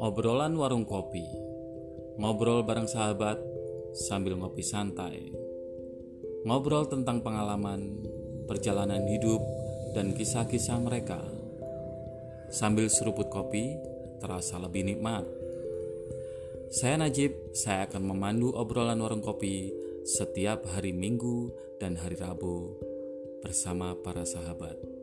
Obrolan warung kopi. Ngobrol bareng sahabat sambil ngopi santai. Ngobrol tentang pengalaman, perjalanan hidup, dan kisah-kisah mereka. Sambil seruput kopi, terasa lebih nikmat. Saya Najib, saya akan memandu obrolan warung kopi setiap hari Minggu dan hari Rabu bersama para sahabat.